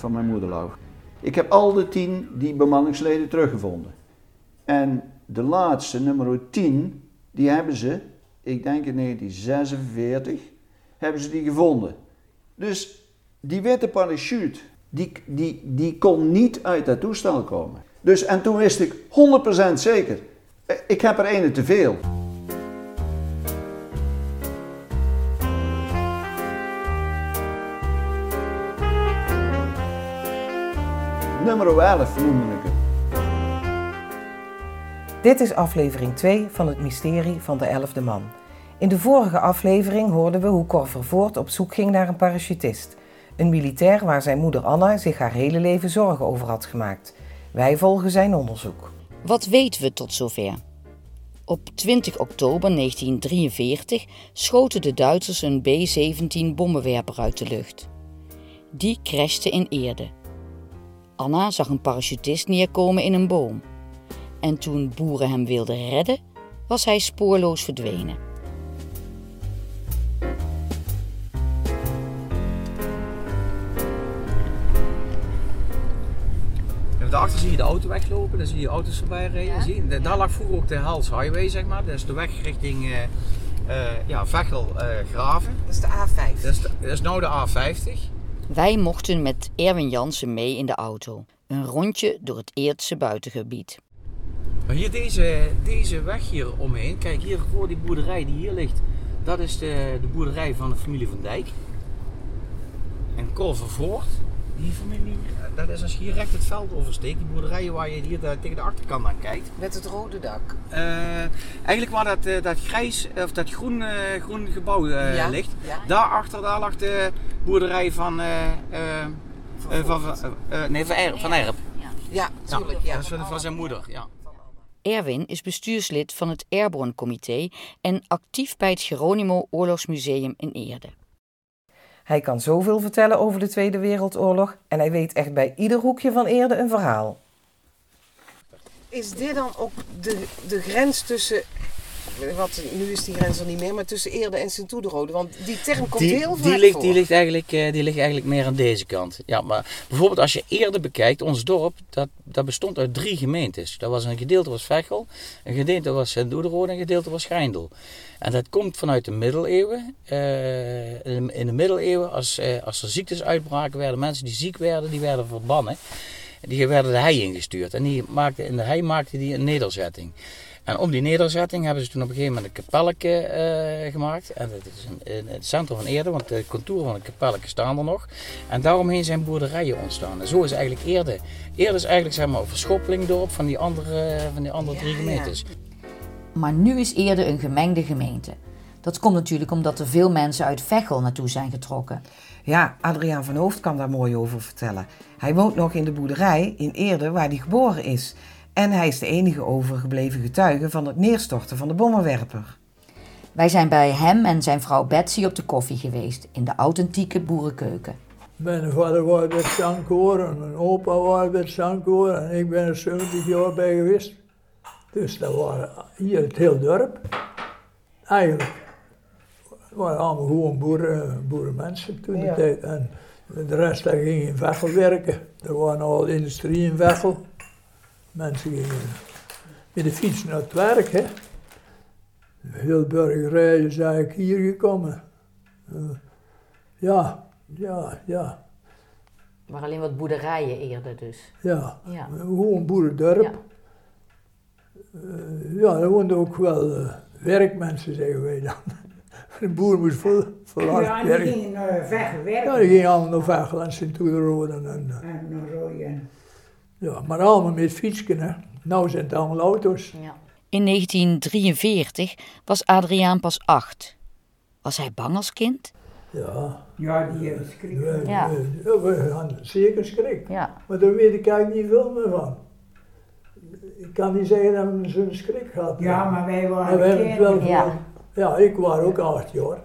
van mijn moeder lag. Ik heb al de tien die bemanningsleden teruggevonden. En de laatste, nummer 10, die hebben ze, ik denk in 1946, hebben ze die gevonden. Dus die witte parachute, die, die, die kon niet uit dat toestel komen. Dus, en toen wist ik 100% zeker, eh, ik heb er ene te veel. Nummer 11 noemde ik het. Dit is aflevering 2 van het mysterie van de elfde man. In de vorige aflevering hoorden we hoe Cor Vervoort op zoek ging naar een parachutist. Een militair waar zijn moeder Anna zich haar hele leven zorgen over had gemaakt. Wij volgen zijn onderzoek. Wat weten we tot zover? Op 20 oktober 1943 schoten de Duitsers een B-17 bommenwerper uit de lucht. Die crashte in Eerde. Anna zag een parachutist neerkomen in een boom. En toen boeren hem wilden redden, was hij spoorloos verdwenen. Daarachter zie je de auto weglopen, dan zie je auto's voorbij rijden. Zie je? Daar lag vroeger ook de Hals Highway, zeg maar. Dat is de weg richting uh, uh, ja, Vechel uh, Graven. Dat is de A5. Dat is, de, dat is nou de A50. Wij mochten met Erwin Jansen mee in de auto. Een rondje door het Eerdse buitengebied. Maar hier deze, deze weg hier omheen, kijk hier voor die boerderij die hier ligt, dat is de, de boerderij van de familie van Dijk. En Korvervoort, die familie, dat is als je hier recht het veld oversteekt, die boerderijen waar je hier tegen de achterkant aan kijkt. Met het rode dak. Uh, eigenlijk waar dat, uh, dat grijs, of dat groen, uh, groen gebouw ja, ligt, ja. daarachter daar lag de boerderij van, van, van, nee, van, Erp, van Erp. Ja, tuurlijk. Ja, Dat is van, van zijn moeder, ja. Erwin is bestuurslid van het Airborne Comité en actief bij het Geronimo Oorlogsmuseum in Eerde. Hij kan zoveel vertellen over de Tweede Wereldoorlog en hij weet echt bij ieder hoekje van Eerde een verhaal. Is dit dan ook de, de grens tussen wat, nu is die grens er niet meer, maar tussen Eerde en Sint-Oederode. Want die term komt die, heel vaak die ligt, voor. Die ligt, eigenlijk, die ligt eigenlijk meer aan deze kant. Ja, maar bijvoorbeeld als je Eerde bekijkt, ons dorp, dat, dat bestond uit drie gemeentes. Dat was een gedeelte was Vechel, een gedeelte was Sint-Oederode en een gedeelte was Schijndel. En dat komt vanuit de middeleeuwen. Uh, in, in de middeleeuwen, als, uh, als er ziektes uitbraken werden, mensen die ziek werden, die werden verbannen. Die werden de hei ingestuurd. En die maakte, in de hei maakte die een nederzetting. En om die nederzetting hebben ze toen op een gegeven moment een kapelletje uh, gemaakt. En dat is in, in, het centrum van Eerde, want de contouren van het kapelletje staan er nog. En daaromheen zijn boerderijen ontstaan. En zo is eigenlijk Eerde. Eerde is eigenlijk zeg maar een verschoppelingdorp van die andere, van die andere drie gemeentes. Maar nu is Eerde een gemengde gemeente. Dat komt natuurlijk omdat er veel mensen uit Veghel naartoe zijn getrokken. Ja, Adriaan van Hoofd kan daar mooi over vertellen. Hij woont nog in de boerderij in Eerde waar hij geboren is. En hij is de enige overgebleven getuige van het neerstorten van de bommenwerper. Wij zijn bij hem en zijn vrouw Betsy op de koffie geweest in de authentieke boerenkeuken. Mijn vader was bij Sankoor en mijn opa was bij Sankoor en ik ben er 70 jaar bij geweest. Dus dat waren hier het hele dorp. Eigenlijk. Het waren allemaal gewoon boeren, boerenmensen toen de ja. tijd. En de rest daar ging in Vechel werken. Er waren al industrie in Vechel. Mensen gingen met de fiets naar het werk. Hè. Heel burgerij is eigenlijk hier gekomen. Uh, ja, ja, ja. Maar alleen wat boerderijen eerder dus. Ja, ja. gewoon boerendorp. Ja. Uh, ja, er woonden ook wel uh, werkmensen, zeggen wij dan. De boer moest vol, vol hard ja, werken. Ja, die gingen naar werken. Ja, die gingen allemaal naar Vechel en Sint-Oederode. En, en naar Rooien. Ja, maar allemaal met fietsken, hè. Nou zijn het allemaal auto's. Ja. In 1943 was Adriaan pas acht. Was hij bang als kind? Ja. Ja, die hebben schrik. We, Ja. we, we hadden zeker schrik. Ja. Maar daar weet ik eigenlijk niet veel meer van. Ik kan niet zeggen dat we zo'n schrik gehad Ja, maar wij Maar waren het wel. Ja. Ja, ik was ook acht jaar.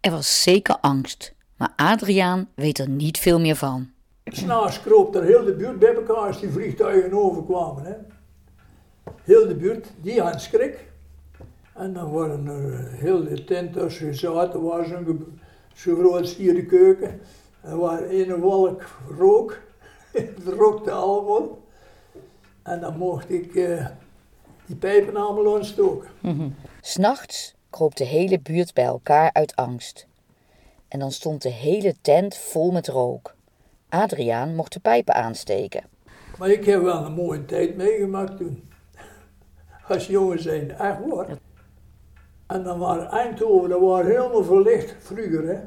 Er was zeker angst, maar Adriaan weet er niet veel meer van. S'nachts kroop er heel de buurt bij elkaar als die vliegtuigen overkwamen. Hè. Heel de buurt, die had schrik. En dan waren er heel de tent als je zaten, was een zo groot als hier de keuken. Er was een wolk rook. Het rookte allemaal. En dan mocht ik eh, die pijpen allemaal ontstoken. S'nachts kroop de hele buurt bij elkaar uit angst. En dan stond de hele tent vol met rook. Adriaan mocht de pijpen aansteken. Maar ik heb wel een mooie tijd meegemaakt toen. Als jongen zijn, echt hoor. En dan waren Eindhoven, dat was helemaal verlicht vroeger, hè.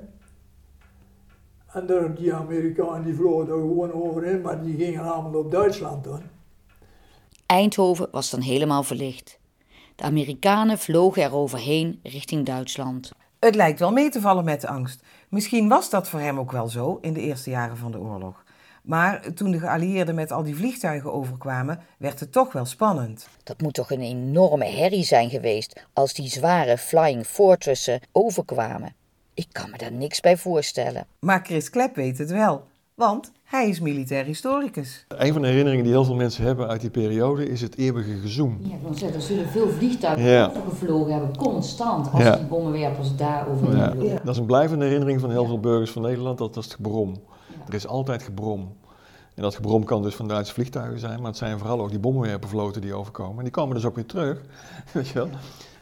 En daar, die Amerikanen die vlogen er gewoon overheen, maar die gingen allemaal op Duitsland dan. Eindhoven was dan helemaal verlicht. De Amerikanen vlogen er overheen richting Duitsland. Het lijkt wel mee te vallen met de angst. Misschien was dat voor hem ook wel zo in de eerste jaren van de oorlog. Maar toen de geallieerden met al die vliegtuigen overkwamen, werd het toch wel spannend. Dat moet toch een enorme herrie zijn geweest als die zware Flying Fortressen overkwamen. Ik kan me daar niks bij voorstellen. Maar Chris Klep weet het wel, want hij is militair historicus. Een van de herinneringen die heel veel mensen hebben uit die periode is het eeuwige gezoem. Ja, ik wil zeggen, er zullen veel vliegtuigen Ja. overgevlogen hebben, constant, als Ja. die bommenwerpers daar over Ja, Dat is een blijvende herinnering van heel veel burgers van Nederland, dat, dat is het gebrom. Er is altijd gebrom. En dat gebrom kan dus van Duitse vliegtuigen zijn, maar het zijn vooral ook die bommenwerpervloten die overkomen. En die komen dus ook weer terug, weet je wel.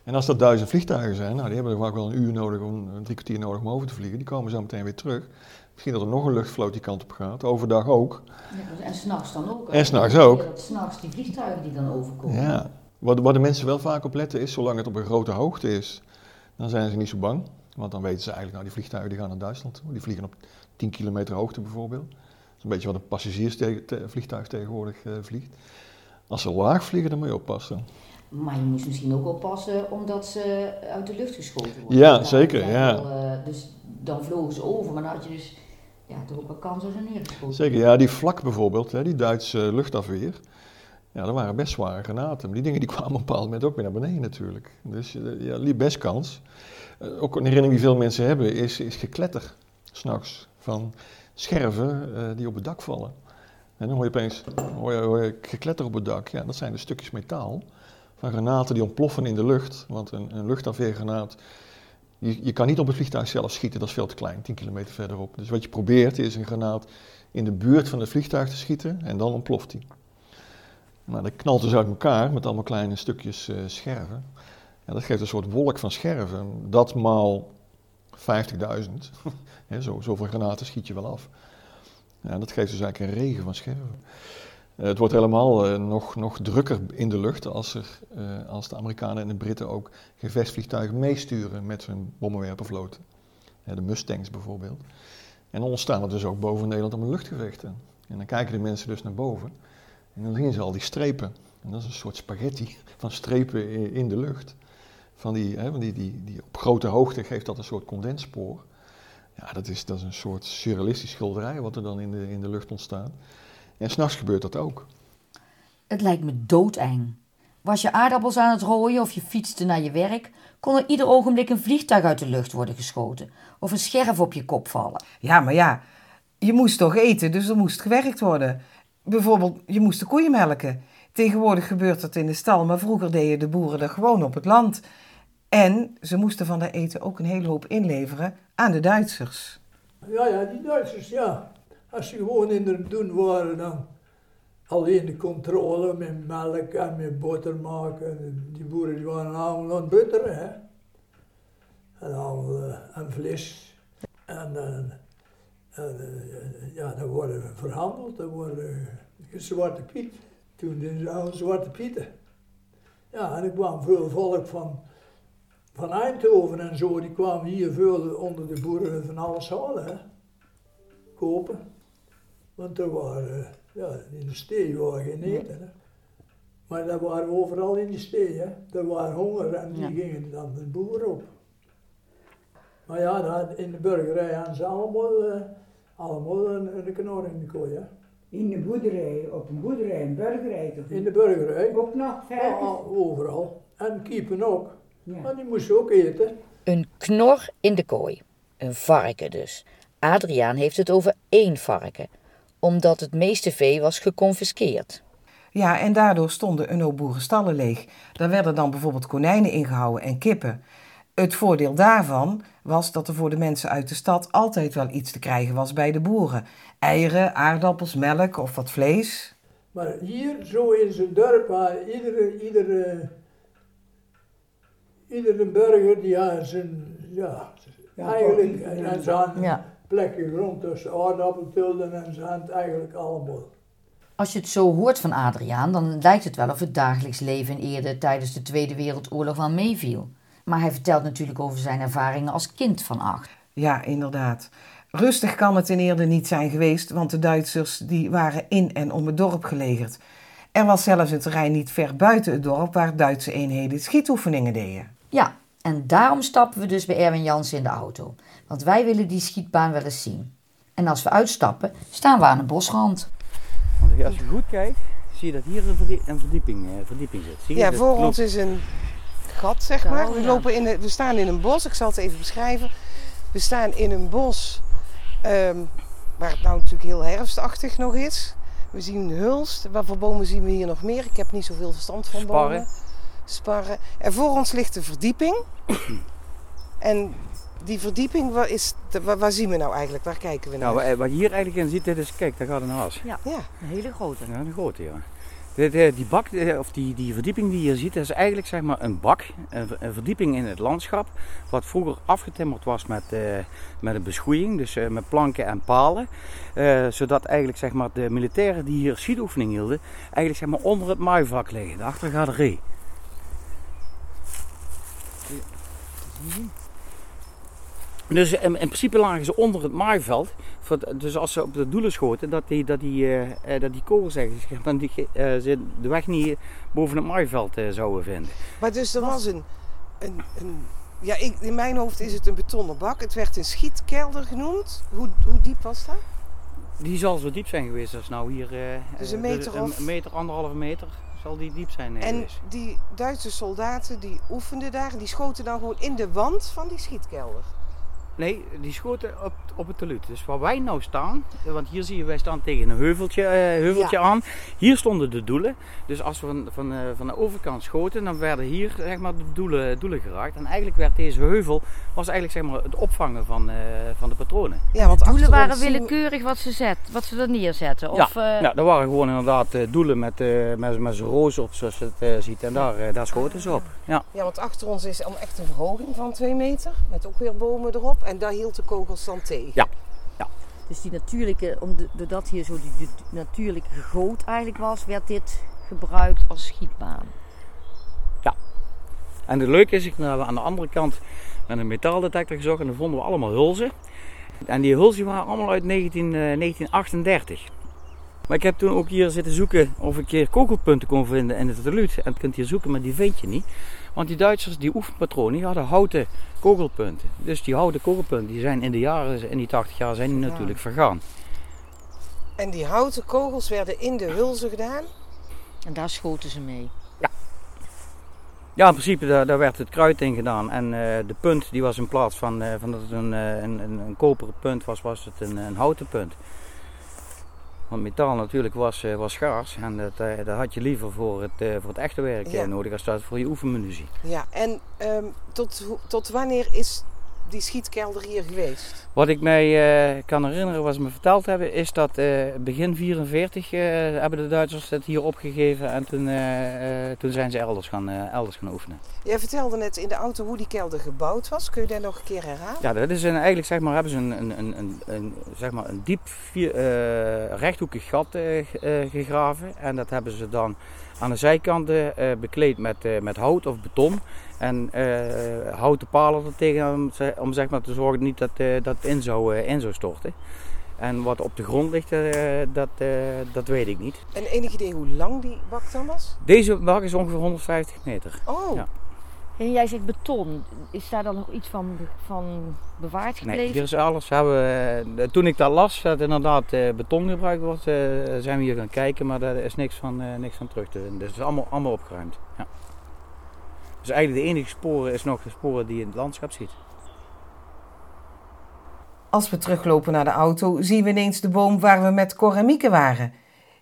En als dat duizend vliegtuigen zijn, nou, die hebben er vaak wel een uur nodig, om, een drie kwartier nodig om over te vliegen. Die komen zo meteen weer terug. Misschien dat er nog een luchtvloot die kant op gaat, overdag ook. En s'nachts dan ook. En 's nachts ook. S'nachts die vliegtuigen die dan overkomen. Ja. Wat, waar de mensen wel vaak op letten is, zolang het op een grote hoogte is, dan zijn ze niet zo bang. Want dan weten ze eigenlijk, nou die vliegtuigen die gaan naar Duitsland. Die vliegen op 10 kilometer hoogte bijvoorbeeld. Dat is een beetje wat een passagiersvliegtuig tegenwoordig eh, vliegt. Als ze laag vliegen, dan moet je oppassen. Maar je moest misschien ook oppassen omdat ze uit de lucht geschoten worden. Ja, zeker, ja. eh, dus dan vlogen ze over, maar dan had je dus ja, toch ook wel kans als ze neergeschoten Zeker, ja, die vlak bijvoorbeeld, hè, die Duitse luchtafweer. Ja, dat waren best zware granaten. Die dingen die kwamen op een bepaald moment ook weer naar beneden natuurlijk. Dus eh, ja, liep best kans. Eh, ook een herinnering die veel mensen hebben is, is gekletter, s'nachts, van scherven eh, die op het dak vallen. En dan hoor je opeens hoor je, gekletter op het dak. Ja, dat zijn de stukjes metaal van granaten die ontploffen in de lucht. Want een, een luchtafweergranaat, je, je kan niet op het vliegtuig zelf schieten, dat is veel te klein, 10 kilometer verderop. Dus wat je probeert is een granaat in de buurt van het vliegtuig te schieten en dan ontploft die. Maar dat knalt dus uit elkaar met allemaal kleine stukjes eh, scherven. Dat geeft een soort wolk van scherven. Dat maal 50.000. Hè, zo, zoveel granaten schiet je wel af. Ja, dat geeft dus eigenlijk een regen van scherven. Eh, het wordt helemaal eh, nog, nog drukker in de lucht als, er, eh, als de Amerikanen en de Britten ook gevechtsvliegtuigen meesturen met hun bommenwerpervloten. Ja, de Mustangs bijvoorbeeld. En dan ontstaan er dus ook boven Nederland allemaal luchtgevechten. En dan kijken de mensen dus naar boven. En dan zien ze al die strepen. En dat is een soort spaghetti van strepen in de lucht. Van die, hè, van die, die, die op grote hoogte geeft dat een soort condensspoor. Ja, dat is, dat is een soort surrealistisch schilderij wat er dan in de, in de lucht ontstaat. En s'nachts gebeurt dat ook. Het lijkt me doodeng. Was je aardappels aan het rooien of je fietste naar je werk, kon er ieder ogenblik een vliegtuig uit de lucht worden geschoten of een scherf op je kop vallen. Ja, maar ja, je moest toch eten, dus er moest gewerkt worden. Bijvoorbeeld, je moest de koeien melken. Tegenwoordig gebeurt dat in de stal, maar vroeger deden de boeren dat gewoon op het land. En ze moesten van dat eten ook een hele hoop inleveren aan de Duitsers. Ja, ja, die Duitsers, ja. Als ze gewoon in de doen waren, dan alleen de controle met melk en met boter maken. Die boeren die waren allemaal aan het butteren, hè. En allemaal eh, en vlees. En, eh, eh, ja, dan worden we verhandeld, dan worden Zwarte Piet. Toen deden ze al Zwarte Pieten. Ja, en er kwam veel volk van, van Eindhoven en zo, die kwamen hier veel onder de boeren van alles halen. Kopen. Want er waren, ja, in de stee waren geen eten, hè. Maar dat waren overal in de stee, hè. Er waren honger en die Ja. gingen dan de boeren op. Maar ja, dat, in de burgerij hadden ze allemaal, eh, allemaal een, een knor in de kooi, hè. In de boerderij, op een boerderij, een burgerij toch? In de burgerij, Ook nog ja, overal. En kiepen ook. Ja. Maar die moesten ook eten. Een knor in de kooi. Een varken dus. Adriaan heeft het over één varken, omdat het meeste vee was geconfiskeerd. Ja, en daardoor stonden een hoop boerenstallen leeg. Daar werden dan bijvoorbeeld konijnen ingehouden en kippen. Het voordeel daarvan was dat er voor de mensen uit de stad altijd wel iets te krijgen was bij de boeren. Eieren, aardappels, melk of wat vlees. Maar hier, zo in zo'n dorp, waar iedere, iedere, iedere burger die had zijn, ja, Ja, eigenlijk, hadden Ja. Plekje grond tussen aardappeltilden en het eigenlijk allemaal. Als je het zo hoort van Adriaan, dan lijkt het wel of het dagelijks leven in Eerde tijdens de Tweede Wereldoorlog wel meeviel. Maar hij vertelt natuurlijk over zijn ervaringen als kind van acht. Ja, inderdaad. Rustig kan het in Eerde niet zijn geweest, want de Duitsers die waren in en om het dorp gelegerd. Er was zelfs een terrein niet ver buiten het dorp waar Duitse eenheden schietoefeningen deden. Ja, en daarom stappen we dus bij Erwin Jansen in de auto. Want wij willen die schietbaan wel eens zien. En als we uitstappen, staan we aan een bosrand. Want als je goed kijkt, zie je dat hier een, verdie- een verdieping, eh, verdieping zit. Zie je? Ja, voor ons is een gat, zeg maar. We, ja. lopen in de, we staan in een bos, ik zal het even beschrijven. We staan in een bos ehm, waar het nou natuurlijk heel herfstachtig nog is. We zien hulst. Wat voor bomen zien we hier nog meer? Ik heb niet zoveel verstand van bomen. Sparren. En voor ons ligt de verdieping. en die verdieping, waar, is de- waar, waar zien we nou eigenlijk? Waar kijken we naar? Nou, wa- wat je hier eigenlijk in ziet, dit is, kijk, daar gaat een haas. ja. Een hele grote. Ja, een grote, ja. Dit, eh, die bak, eh, of die, die verdieping die je hier ziet, dat is eigenlijk zeg maar een bak, een, ver- een verdieping in het landschap, wat vroeger afgetimmerd was met, eh, met een beschoeiing, dus eh, met planken en palen. Eh, zodat eigenlijk zeg maar de militairen die hier schietoefening hielden, eigenlijk zeg maar onder het maaivlak liggen, daarachter gaat Dus in, in principe lagen ze onder het maaiveld. Dus als ze op de doelen schoten, dat die, dat die, eh, eh, dat die kogels eigenlijk, dan die, eh, ze de weg niet boven het maaiveld zouden vinden. Maar dus er was een, een, een ja, ik, in mijn hoofd is het een betonnen bak. Het werd een schietkelder genoemd. Hoe, hoe diep was dat? Die zal zo diep zijn geweest als nou hier. Dus een meter of- Een meter, anderhalve meter zal die diep zijn En die Duitse soldaten die oefenden daar en die schoten dan gewoon in de wand van die schietkelder. Nee, die schoten op, op het teluut. Dus waar wij nou staan, want hier zie je, wij staan tegen een heuveltje, eh, heuveltje aan. Hier stonden de doelen. Dus als we van, van, eh, van de overkant schoten, dan werden hier zeg maar, de doelen, doelen geraakt. En eigenlijk werd deze heuvel was eigenlijk, zeg maar, het opvangen van, eh, van de patronen. Ja, want Doelen achter waren willekeurig wat ze, zet, wat ze er neerzetten. Of, ja, eh, ja, dat waren gewoon inderdaad doelen met, eh met, met zo'n roos op, zoals je het ziet. En daar, daar schoten ze op. Ja. Ja, want achter ons is om echt een verhoging van twee meter. Met ook weer bomen erop. En daar hield de kogels dan tegen. Ja. Dus die natuurlijke, doordat hier zo die, die natuurlijke goot eigenlijk was, werd dit gebruikt als schietbaan. En het leuke is, ik hebben aan de andere kant met een metaaldetector gezocht en dan vonden we allemaal hulzen. En die hulzen waren allemaal uit 19, eh, 1938. Maar ik heb toen ook hier zitten zoeken of ik hier kogelpunten kon vinden in het teluut. En je kunt hier zoeken, maar die vind je niet. Want die Duitsers, die oefenpatronen, die hadden houten kogelpunten. Dus die houten kogelpunten, die zijn in de jaren, in die 80 jaar, zijn die natuurlijk vergaan. En die houten kogels werden in de hulzen gedaan. En daar schoten ze mee. Ja, in principe daar, daar werd het kruid in gedaan. En eh, de punt die was in plaats van, eh, van dat het een, eh, een, een, een koperen punt was, was het een, een houten punt. Want metaal natuurlijk was, eh, was schaars. En dat, eh, dat had je liever voor het, eh, voor het echte werk Ja. nodig als dat voor je oefenmunitie. Ja, en ehm, tot, tot wanneer is die schietkelder hier geweest? Wat ik mij eh, kan herinneren, wat ze me verteld hebben, is dat eh, begin 44 eh, hebben de Duitsers het hier opgegeven. En toen, toen zijn ze elders gaan, elders gaan oefenen. Jij vertelde net in de auto hoe die kelder gebouwd was. Kun je dat nog een keer herhalen? Ja, dat is een, eigenlijk zeg maar, hebben ze een, een, een, een, zeg maar een diep vier, rechthoekig gat gegraven. En dat hebben ze dan aan de zijkanten bekleed met, met hout of beton. En eh, houten palen er tegen om, om zeg maar, te zorgen niet dat, eh, dat het in zou, eh, in zou storten. En wat op de grond ligt, eh, dat, eh, dat weet ik niet. En enig idee hoe lang die bak dan was? Deze bak is ongeveer 150 meter. Oh, Ja. En jij zegt beton. Is daar dan nog iets van, van bewaard gebleven? Nee, hier is alles. We hebben, toen ik dat las, dat inderdaad eh, beton gebruikt wordt, eh, zijn we hier gaan kijken, maar daar is niks van, eh, niks van terug te vinden. Dus het is allemaal, allemaal opgeruimd. Ja. Dus eigenlijk de enige sporen is nog de sporen die je in het landschap ziet. Als we teruglopen naar de auto, zien we ineens de boom waar we met Cor en Mieke waren.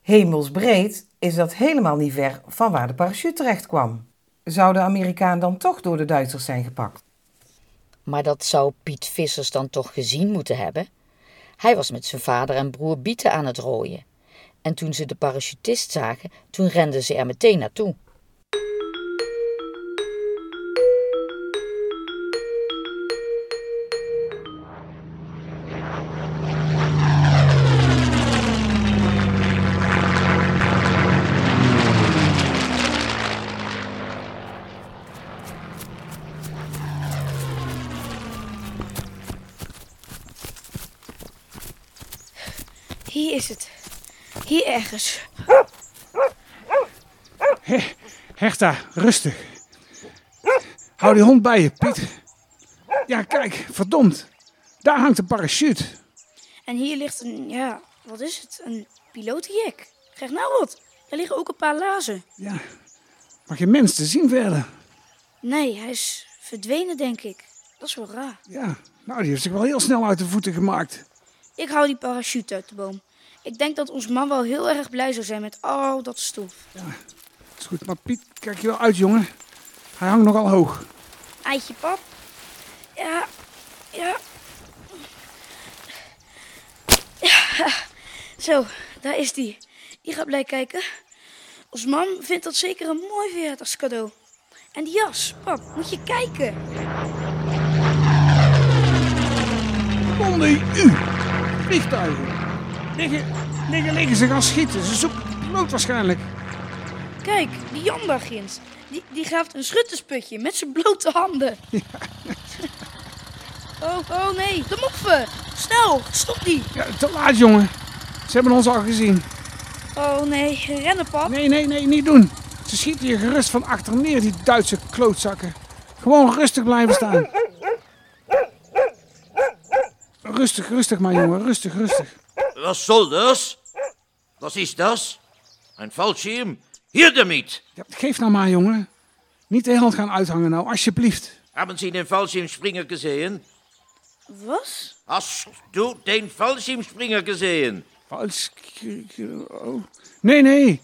Hemelsbreed is dat helemaal niet ver van waar de parachute terecht kwam. Zou de Amerikaan dan toch door de Duitsers zijn gepakt? Maar dat zou Piet Vissers dan toch gezien moeten hebben? Hij was met zijn vader en broer bieten aan het rooien. En toen ze de parachutist zagen, toen renden ze er meteen naartoe. Herta, rustig. Hou die hond bij je, Piet. Ja, kijk, verdomd. Daar hangt een parachute. En hier ligt een, ja, wat is het? Een pilotenjek. Krijg nou wat. Er liggen ook een paar lazen. Ja, maar geen mens te zien verder. Nee, hij is verdwenen, denk ik. Dat is wel raar. Ja, nou, die heeft zich wel heel snel uit de voeten gemaakt. Ik hou die parachute uit de boom. Ik denk dat ons man wel heel erg blij zou zijn met al dat stof. Is goed, maar Piet, kijk je wel uit, jongen. Hij hangt nogal hoog. Eitje, pap. Ja, ja. Ja, zo, daar is die. Die gaat blij kijken. Ons man vindt dat zeker een mooi verjaardagscadeau. En die jas, pap, moet je kijken. Onder u. Vliegtuigen. Liggen, liggen, liggen. Ze gaan schieten. Ze zoeken piloot waarschijnlijk. Kijk, die Jan daar ginds. Die, die graaft een schuttersputje met zijn blote handen. Oh, oh nee, de moffen. Snel, stop die. Ja, te laat, jongen. Ze hebben ons al gezien. Oh nee, rennen pap. Nee, nee, nee, niet doen. Ze schieten je gerust van achter neer, die Duitse klootzakken. Gewoon rustig blijven staan. Rustig, rustig maar, jongen. Rustig, rustig. Was soll das? Was ist das? Ein Fallschirm? Hier! Ja, geef nou maar, jongen. Niet de hand gaan uithangen nou, alsjeblieft. Haben Sie den Fallschirmspringer gesehen? Was? Hast du den Fallschirmspringer gesehen? Vals... Oh. Nee, nee.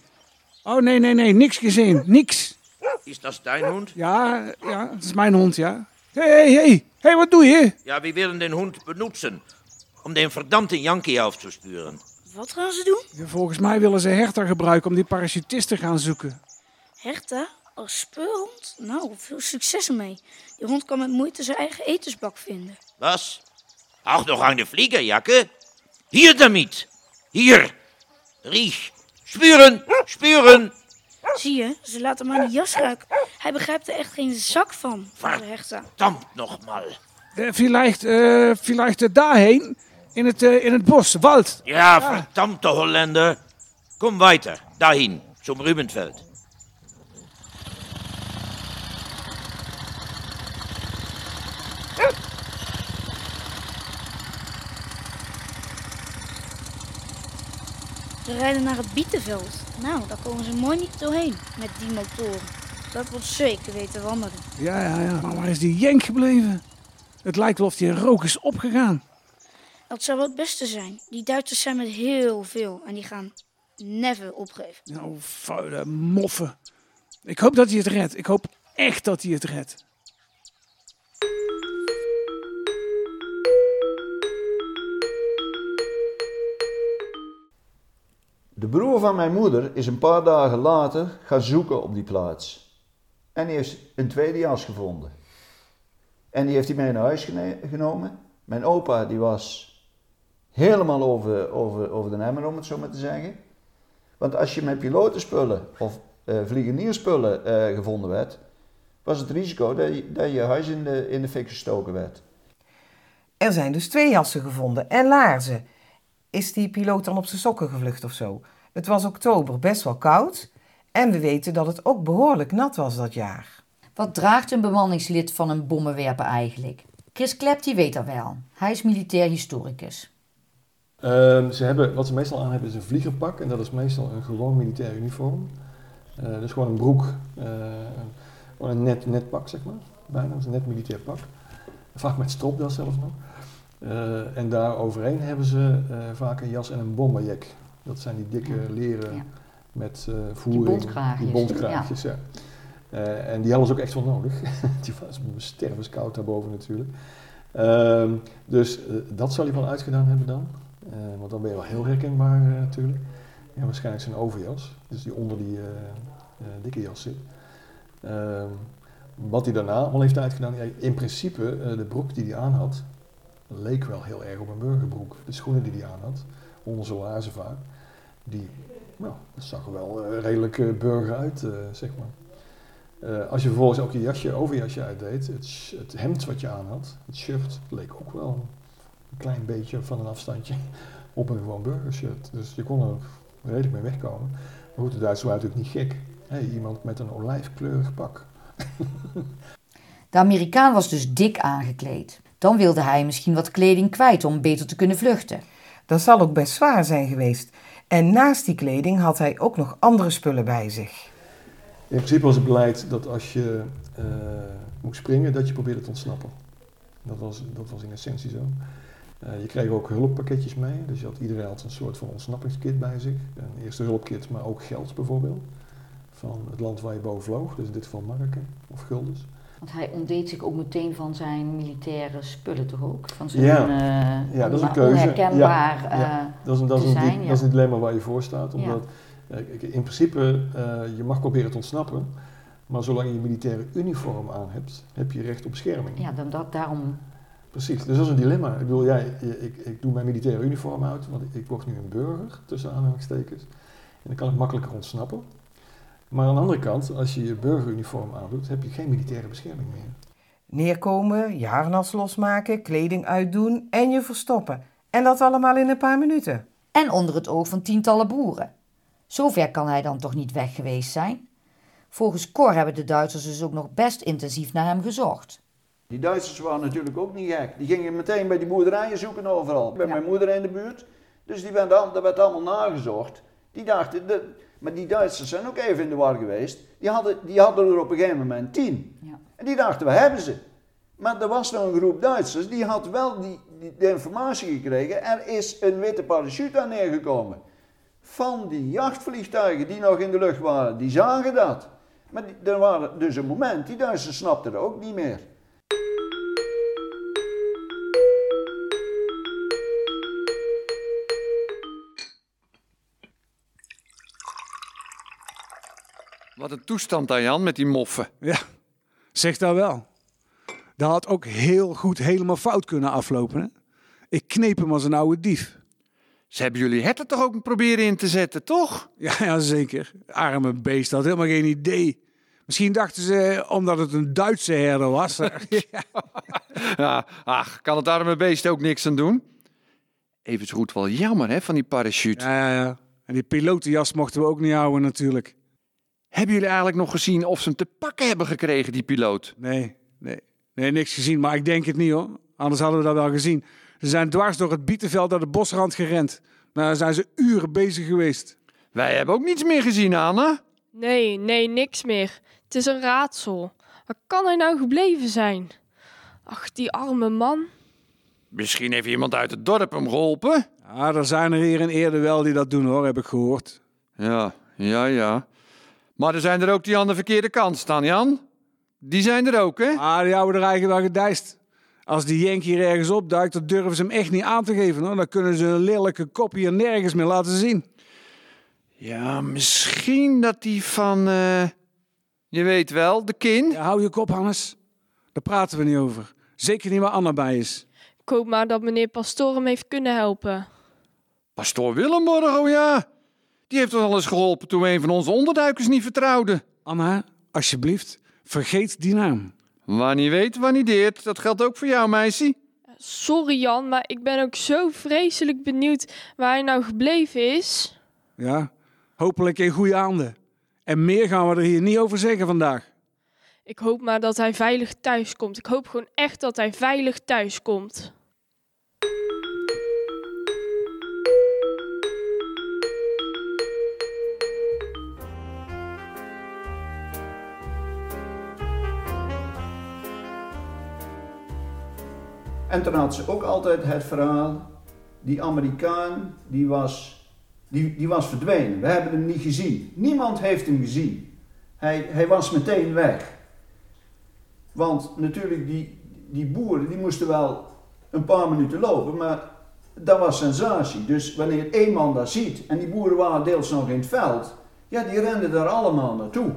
Oh, nee, nee, nee. Niks gezien. Niks. Ist das dein Hund? Ja, ja, dat is mijn hond, ja. Hé, hé, hé. Hé, wat doe je? Ja, wir werden den Hund benutzen, um den verdammten Yankee aufzuspüren. Wat gaan ze doen? Volgens mij willen ze Herta gebruiken om die parachutist te gaan zoeken. Herta? Als speurhond? Nou, veel succes ermee. Die hond kan met moeite zijn eigen etensbak vinden. Was? Auch noch eine Fliegerjacke? Hier damit! Hier! Riech! Spüren! Spüren! Zie je, ze laten maar een jas ruiken. Hij begrijpt er echt geen zak van, van de Herta. Verdammt nochmal! Eh, vielleicht, eh, vielleicht daarheen. In het, eh, in het bos, Wald. Ja, verdammte Holländer! Komm weiter, dahin, zum Rübenfeld. Ze rijden naar het bietenveld. Nou, daar komen ze mooi niet doorheen met die motoren. Dat wordt zeker weten wandelen. Ja, ja, ja. Maar waar is die Jenk gebleven? Het lijkt wel of die in rook is opgegaan. Dat zou wel het beste zijn. Die Duitsers zijn met heel veel en die gaan never opgeven. Nou, vuile moffen. Ik hoop dat hij het redt. Ik hoop echt dat hij het redt. De broer van mijn moeder is een paar dagen later gaan zoeken op die plaats. En die heeft een tweede jas gevonden. En die heeft hij mee naar huis genomen. Mijn opa die was helemaal over, over, over de emmer, om het zo maar te zeggen. Want als je met pilotenspullen of eh vliegenierspullen eh, gevonden werd, was het risico dat je, dat je huis in de, in de fik gestoken werd. Er zijn dus twee jassen gevonden en laarzen. Is die piloot dan op zijn sokken gevlucht of zo? Het was oktober, best wel koud. En we weten dat het ook behoorlijk nat was dat jaar. Wat draagt een bemanningslid van een bommenwerper eigenlijk? Chris Klep die weet dat wel. Hij is militair historicus. Ehm, ze hebben, wat ze meestal aan hebben is een vliegerpak en dat is meestal een gewoon militair uniform. Eh, dus gewoon een broek, eh, een- net, net pak zeg maar, bijna, een net militair pak. Vaak met stropdas zelfs nog. Eh, en daar overheen hebben ze vaak een jas en een bomberjack. Dat zijn die dikke leren Ja. met voering. bontkraagjes, Die bontkraagjes, ja. En die hadden ze ook echt wel nodig. die was stervenskoud daarboven natuurlijk. Ehm, dus dat zal hij wel uitgedaan hebben dan. Eh, want dan ben je wel heel herkenbaar eh, natuurlijk. En waarschijnlijk zijn overjas, dus die onder die eh, dikke jas zit. Ehm, wat hij daarna al heeft uitgedaan, ja, in principe de broek die hij aan had, leek wel heel erg op een burgerbroek. De schoenen die hij aan had, onder zijn laarzen vaak, die, nou, dat zag er wel redelijk burger uit, zeg maar. Als je vervolgens ook je jasje, overjasje uitdeed, het, het hemd wat je aan had, het shirt, leek ook wel een klein beetje van een afstandje op een gewoon burgershirt. Dus je kon er redelijk mee wegkomen. Maar goed, de Duitsers waren natuurlijk niet gek. Hey, iemand met een olijfkleurig pak. De Amerikaan was dus dik aangekleed. Dan wilde hij misschien wat kleding kwijt om beter te kunnen vluchten. Dat zal ook best zwaar zijn geweest. En naast die kleding had hij ook nog andere spullen bij zich. In principe was het beleid dat als je eh, moest springen, dat je probeerde te ontsnappen. Dat was, dat was in essentie zo. Eh, je kreeg ook hulppakketjes mee, dus je had, iedereen had een soort van ontsnappingskit bij zich. Een eerste hulpkit, maar ook geld bijvoorbeeld. Van het land waar je boven vloog, dus in dit geval marken of guldens. Want hij ontdeed zich ook meteen van zijn militaire spullen toch ook? Van zijn Ja, eh, ja dat is een keuze. onherkenbaar Ja, ja. Dat, is een, dat, is te een, di- zijn, ja. dat is een dilemma waar je voor staat. Omdat eh, in principe, je mag proberen te ontsnappen. Maar zolang je je militaire uniform aan hebt, heb je recht op bescherming. Ja, dan dat, daarom... Precies, dus dat is een dilemma. Ik bedoel, ja, ik, ik doe mijn militaire uniform uit, want ik, ik word nu een burger, tussen aanhalingstekens. En dan kan ik makkelijker ontsnappen. Maar aan de andere kant, als je je burgeruniform aandoet, heb je geen militaire bescherming meer. Neerkomen, je harnas losmaken, kleding uitdoen en je verstoppen. En dat allemaal in een paar minuten. En onder het oog van tientallen boeren. Zover kan hij dan toch niet weg geweest zijn? Volgens Cor hebben de Duitsers dus ook nog best intensief naar hem gezocht. Die Duitsers waren natuurlijk ook niet gek. Die gingen meteen bij die boerderijen zoeken overal. Bij mijn moeder in de buurt. Dus die werd, al- dat werd allemaal nagezocht. Die dachten, de, maar die Duitsers zijn ook even in de war geweest. Die hadden, die hadden er op een gegeven moment tien. En die dachten, we hebben ze. Maar er was nog een groep Duitsers, die had wel die, die, de informatie gekregen. Er is een witte parachute aan neergekomen. Van die jachtvliegtuigen die nog in de lucht waren, die zagen dat. Maar die, er waren dus een moment, die Duitsers snapten het ook niet meer. Wat een toestand daar, Jan, met die moffen. Ja, zeg dat wel. Dat had ook heel goed helemaal fout kunnen aflopen. Hè? Ik kneep hem als een oude dief. Ze hebben jullie herten toch ook proberen in te zetten, toch? Ja, ja, zeker. Arme beest had helemaal geen idee. Misschien dachten ze omdat het een Duitse herder was. ja. Ja, ach, kan het arme beest ook niks aan doen? Even zo goed wel jammer, hè, van die parachute. Ja, ja, ja. En die pilotenjas mochten we ook niet houden natuurlijk. Hebben jullie eigenlijk nog gezien of ze hem te pakken hebben gekregen, die piloot? Nee, nee. Nee, niks gezien, maar ik denk het niet hoor. Anders hadden we dat wel gezien. Ze zijn dwars door het bietenveld naar de bosrand gerend. Maar daar zijn ze uren bezig geweest. Wij hebben ook niets meer gezien, Anna. Nee, nee, niks meer. Het is een raadsel. Waar kan hij nou gebleven zijn? Ach, die arme man. Misschien heeft iemand uit het dorp hem geholpen. Ja, er zijn er hier in Eerde wel die dat doen hoor, heb ik gehoord. Ja, ja, ja. Maar er zijn er ook die aan de verkeerde kant staan, Jan. Die zijn er ook, hè? Ah, die houden er eigenlijk wel gedijst. Als die Jenk hier ergens opduikt, dan durven ze hem echt niet aan te geven. Hoor. Dan kunnen ze een lelijke kop hier nergens meer laten zien. Ja, misschien dat die van... eh, je weet wel, de kin. Ja, hou je kop, Hannes. Daar praten we niet over. Zeker niet waar Anna bij is. Ik hoop maar dat meneer Pastoor hem heeft kunnen helpen. Pastoor Willemborg, oh ja. Die heeft ons al eens geholpen toen we een van onze onderduikers niet vertrouwden. Anna, alsjeblieft, vergeet die naam. Waar niet weet, waar niet deert. Dat geldt ook voor jou, meisje. Sorry Jan, maar ik ben ook zo vreselijk benieuwd waar hij nou gebleven is. Ja, hopelijk in goede handen. En meer gaan we er hier niet over zeggen vandaag. Ik hoop maar dat hij veilig thuis komt. Ik hoop gewoon echt dat hij veilig thuis komt. En toen had ze ook altijd het verhaal, die Amerikaan die was, die, die was verdwenen. We hebben hem niet gezien. Niemand heeft hem gezien. hij, hij was meteen weg. Want natuurlijk, die, die boeren die moesten wel een paar minuten lopen, maar dat was sensatie. Dus wanneer één man dat ziet, en die boeren waren deels nog in het veld, ja, die renden daar allemaal naartoe.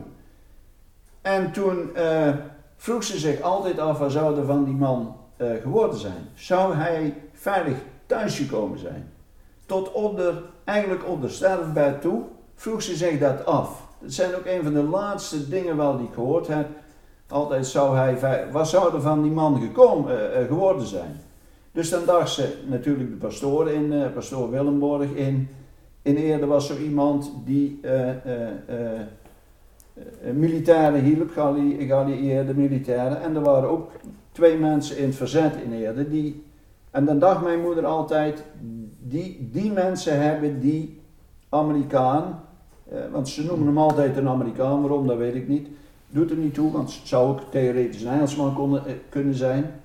En toen eh, vroeg ze zich altijd af, wat zou er van die man eh, geworden zijn? Zou hij veilig thuisgekomen zijn? Tot op de, eigenlijk op de sterfbed toe vroeg ze zich dat af. Dat zijn ook een van de laatste dingen wel die ik gehoord heb. Altijd zou hij, wat zou er van die man gekomen, uh, geworden zijn? Dus dan dacht ze natuurlijk de pastoor in, uh, pastoor Willemborg in. In Eerde was er iemand die militairen hielp, geallieerde militairen. En er waren ook twee mensen in het verzet in Eerde. Die, en dan dacht mijn moeder altijd, die, die mensen hebben die Amerikaan, want ze noemen hem altijd een Amerikaan, waarom dat weet ik niet. Doet er niet toe, want het zou ook theoretisch een Engelsman konden, kunnen zijn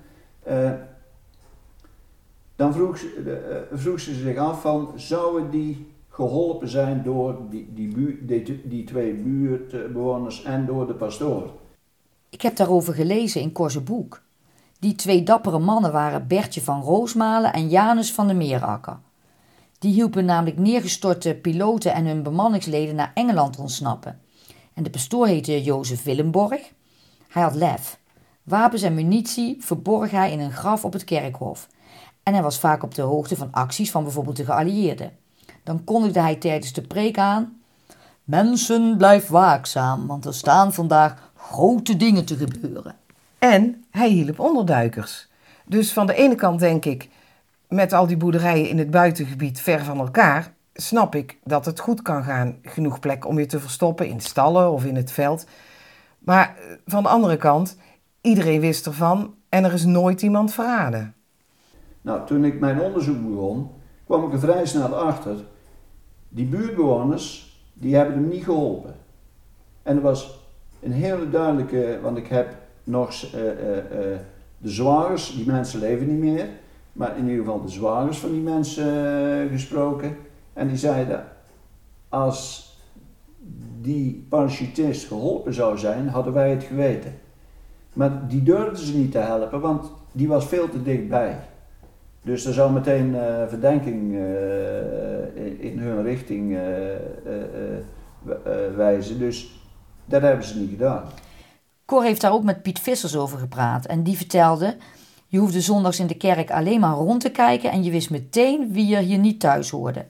dan vroeg ze, uh, vroeg ze zich af van, zouden die geholpen zijn door die, die, die, die twee buurtbewoners en door de pastoor? Ik heb daarover gelezen in Korse boek. Die twee dappere mannen waren Bertje van Roosmalen en Janus van de Meerakker. Die hielpen namelijk neergestorte piloten en hun bemanningsleden naar Engeland ontsnappen. En de pastoor heette Jozef Willemborg. Hij had lef. Wapens en munitie verborg hij in een graf op het kerkhof en hij was vaak op de hoogte van acties van bijvoorbeeld de geallieerden. Dan kondigde hij tijdens de preek aan: Mensen, blijf waakzaam, want er staan vandaag grote dingen te gebeuren. En hij hielp onderduikers. Dus van de ene kant denk ik, met al die boerderijen in het buitengebied ver van elkaar, snap ik dat het goed kan gaan. Genoeg plek om je te verstoppen in stallen of in het veld. Maar eh, van de andere kant, iedereen wist ervan en er is nooit iemand verraden. Nou, toen ik mijn onderzoek begon, kwam ik er vrij snel achter. Die buurtbewoners, die hebben hem niet geholpen. En er was een hele duidelijke, want ik heb nog uh, uh, uh, de zwagers, die mensen leven niet meer, maar in ieder geval de zwagers van die mensen gesproken. En die zeiden, als die parachutist geholpen zou zijn, hadden wij het geweten. Maar die durfden ze niet te helpen, want die was veel te dichtbij. Dus er zou meteen uh, verdenking in, hun richting wijzen. Dus dat hebben ze niet gedaan. Cor heeft daar ook met Piet Vissers over gepraat. En die vertelde: Je hoefde zondags in de kerk alleen maar rond te kijken en je wist meteen wie er hier niet thuis hoorde.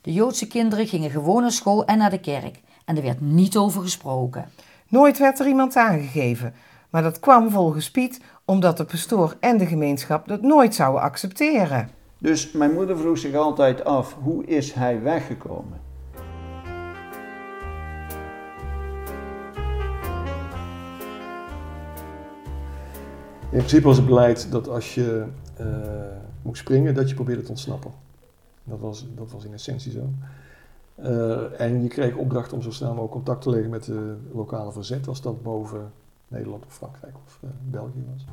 De Joodse kinderen gingen gewoon naar school en naar de kerk. En er werd niet over gesproken. Nooit werd er iemand aangegeven. Maar dat kwam volgens Piet omdat de pastoor en de gemeenschap dat nooit zouden accepteren. Dus mijn moeder vroeg zich altijd af, hoe is hij weggekomen? In principe was het beleid dat als je uh, moest springen, dat je probeerde te ontsnappen. Dat was, dat was in essentie zo. Uh, en je kreeg opdracht om zo snel mogelijk contact te leggen met de lokale verzet, als dat boven Nederland of Frankrijk of uh, België was.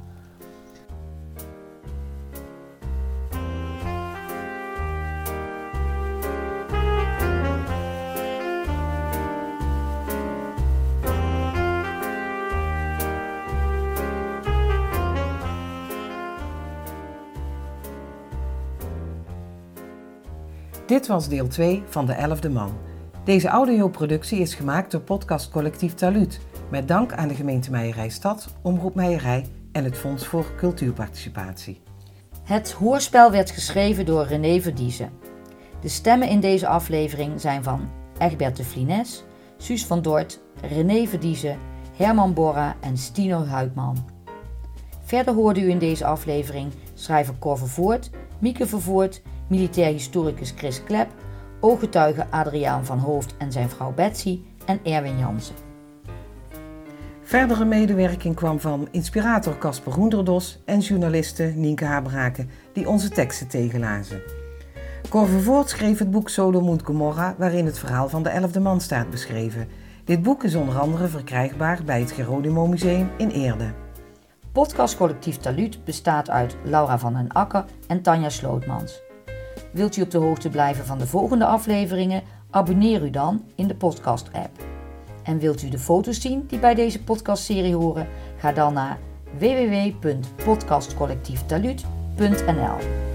Dit was deel 2 van De Elfde Man. Deze audioproductie is gemaakt door podcastcollectief Talut. Met dank aan de gemeente Meijerij Stad, Omroep Meijerij en het Fonds voor Cultuurparticipatie. Het hoorspel werd geschreven door René Verdiezen. De stemmen in deze aflevering zijn van Egbert de Flines, Suus van Dort, René Verdiezen, Herman Borra en Stino Huidman. Verder hoorde u in deze aflevering schrijver Cor Vervoort, Mieke Vervoort, militair historicus Chris Klep, ooggetuige Adriaan van Hoofd en zijn vrouw Betsy en Erwin Jansen. Verdere medewerking kwam van inspirator Casper Hoenderdos en journaliste Nienke Habraken, die onze teksten tegenlazen. Cor Vervoort schreef het boek Sodom Gomorra, waarin het verhaal van de elfde man staat beschreven. Dit boek is onder andere verkrijgbaar bij het Geronimo Museum in Eerde. Podcastcollectief Talut bestaat uit Laura van den Akker en Tanja Slootmans. Wilt u op de hoogte blijven van de volgende afleveringen? Abonneer u dan in de podcast-app. En wilt u de foto's zien die bij deze podcastserie horen? Ga dan naar www.podcastcollectieftalut.nl.